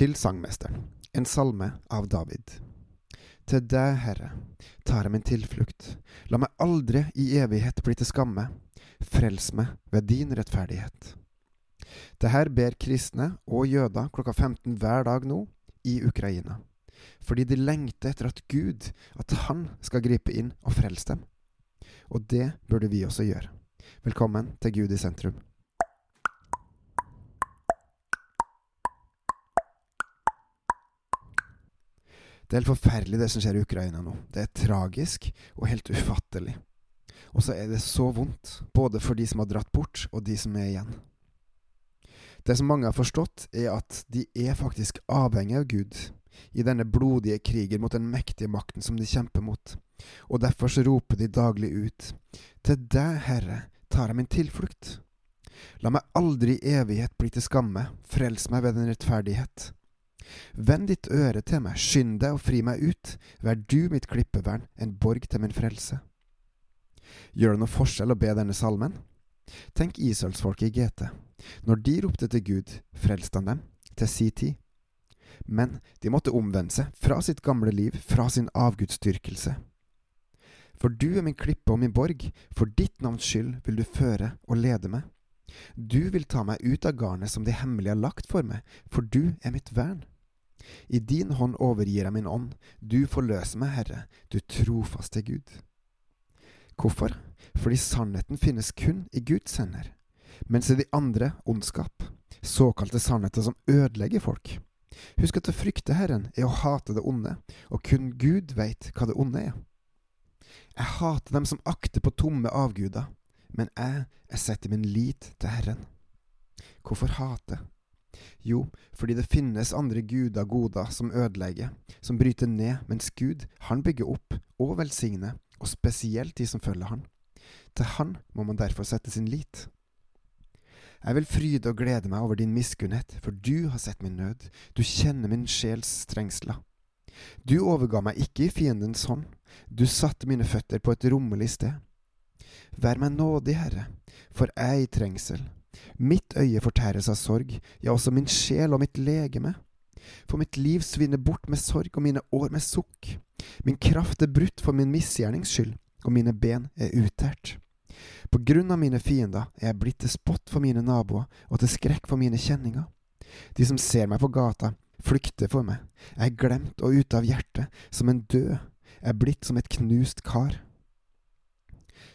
Til sangmesteren, en salme av David. Til deg, Herre, tar jeg min tilflukt. La meg aldri i evighet bli til skamme. Frels meg ved din rettferdighet. Det her ber kristne og jøder klokka 15 hver dag nå i Ukraina. Fordi de lengter etter at Gud, at Han skal gripe inn og frelse dem. Og det burde vi også gjøre. Velkommen til Gud i sentrum. Det er helt forferdelig det som skjer i Ukraina nå. Det er tragisk og helt ufattelig. Og så er det så vondt, både for de som har dratt bort, og de som er igjen. Det som mange har forstått, er at de er faktisk avhengig av Gud i denne blodige krigen mot den mektige makten som de kjemper mot, og derfor så roper de daglig ut, Til deg, Herre, tar jeg min tilflukt. La meg aldri i evighet bli til skamme, frels meg ved din rettferdighet. Vend ditt øre til meg, skynd deg og fri meg ut, vær du mitt klippevern, en borg til min frelse. Gjør det noe forskjell å be denne salmen? Tenk Israelsfolket i GT. Når de ropte til Gud, frelste han dem, til si tid. Men de måtte omvende seg fra sitt gamle liv, fra sin avgudsdyrkelse. For du er min klippe og min borg, for ditt navns skyld vil du føre og lede meg. Du vil ta meg ut av garnet som de hemmelige har lagt for meg, for du er mitt vern. I din hånd overgir jeg min ånd, du forløser meg, Herre, du trofaste Gud. Hvorfor? Fordi sannheten finnes kun i Guds hender, mens i de andre ondskap, såkalte sannheter som ødelegger folk. Husk at å frykte Herren er å hate det onde, og kun Gud veit hva det onde er. Jeg hater dem som akter på tomme avguder, men jeg, jeg setter min lit til Herren. Hvorfor hate? Jo, fordi det finnes andre guder goder som ødelegger, som bryter ned, mens Gud, han bygger opp og velsigner, og spesielt de som følger han. Til han må man derfor sette sin lit. Jeg vil fryde og glede meg over din miskunnhet, for du har sett min nød, du kjenner min sjels strengsler. Du overga meg ikke i fiendens hånd, du satte mine føtter på et rommelig sted. Vær meg nådig, Herre, for jeg er i trengsel. Mitt øye fortæres av sorg, ja, også min sjel og mitt legeme. For mitt liv svinner bort med sorg og mine år med sukk. Min kraft er brutt for min misgjernings skyld, og mine ben er uttært. På grunn av mine fiender er jeg blitt til spott for mine naboer og til skrekk for mine kjenninger. De som ser meg på gata, flykter for meg. Jeg er glemt og ute av hjertet, som en død. Jeg er blitt som et knust kar.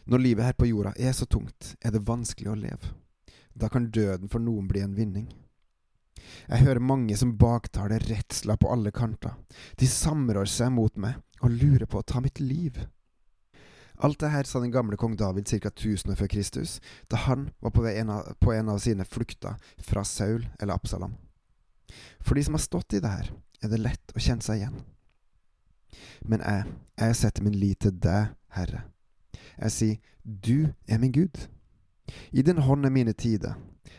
Når livet her på jorda er så tungt, er det vanskelig å leve. Da kan døden for noen bli en vinning. Jeg hører mange som baktaler redsla på alle kanter. De samrår seg mot meg og lurer på å ta mitt liv. Alt det her sa den gamle kong David ca. 1000 år før Kristus, da han var på, en av, på en av sine flukter fra Saul eller Absalom. For de som har stått i det her, er det lett å kjenne seg igjen. Men jeg, jeg setter min lit til deg, Herre. Jeg sier, du er min Gud. I din hånd er mine tider.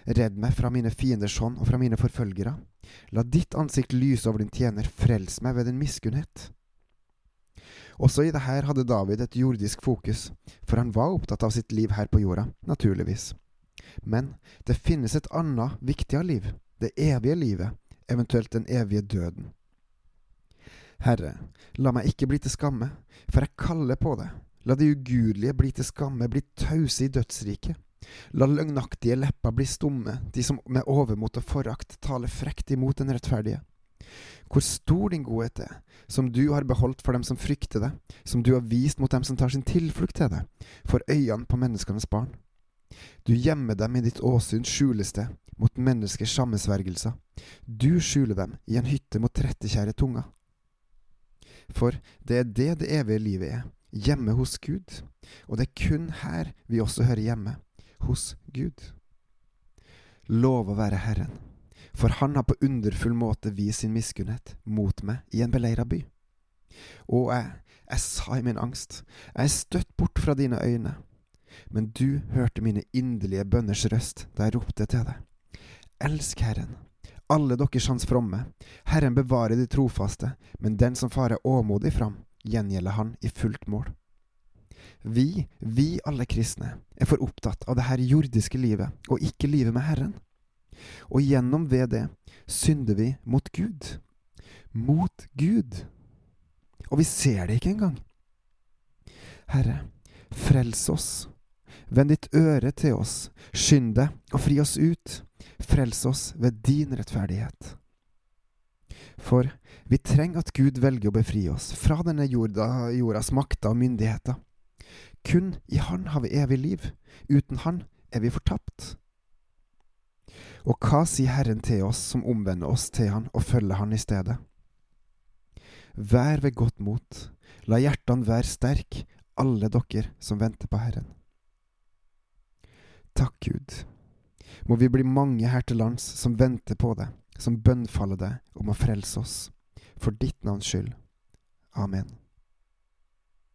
Redd meg fra mine fienders hånd og fra mine forfølgere. La ditt ansikt lyse over din tjener, frels meg ved din miskunnhet. Også i det her hadde David et jordisk fokus, for han var opptatt av sitt liv her på jorda, naturligvis. Men det finnes et annet, viktigere liv, det evige livet, eventuelt den evige døden. Herre, la meg ikke bli til skamme, for jeg kaller på det. La de ugudelige bli til skamme, bli tause i dødsriket. La løgnaktige lepper bli stumme, de som med overmot og forakt taler frekt imot den rettferdige. Hvor stor din godhet er, som du har beholdt for dem som frykter deg, som du har vist mot dem som tar sin tilflukt til deg, for øynene på menneskenes barn. Du gjemmer dem i ditt åsyns skjulested, mot menneskers sammensvergelser. Du skjuler dem i en hytte mot trettekjære tunger. For det er det det evige livet er, hjemme hos Gud, og det er kun her vi også hører hjemme, hos Gud. Lov å være Herren, for Han har på underfull måte vist sin miskunnhet mot meg i en beleira by. Og jeg, jeg sa i min angst, jeg er støtt bort fra dine øyne, men du hørte mine inderlige bønners røst da jeg ropte til deg. Elsk Herren, alle dere hans fromme, Herren bevarer de trofaste, men den som farer åmodig fram, gjengjelder han i fullt mål. Vi, vi alle kristne, er for opptatt av det her jordiske livet, og ikke livet med Herren. Og gjennom ved det synder vi mot Gud. Mot Gud. Og vi ser det ikke engang. Herre, frels oss. Vend ditt øre til oss. Skynd deg og fri oss ut. Frels oss ved din rettferdighet. For vi trenger at Gud velger å befri oss fra denne jorda, jordas makter og myndigheter. Kun i Han har vi evig liv. Uten Han er vi fortapt. Og hva sier Herren til oss som omvender oss til Han og følger Han i stedet? Vær ved godt mot, la hjertene være sterk, alle dere som venter på Herren. Takk, Gud. Må vi bli mange her til lands som venter på deg, som bønnfaller deg om å frelse oss. For ditt navns skyld. Amen.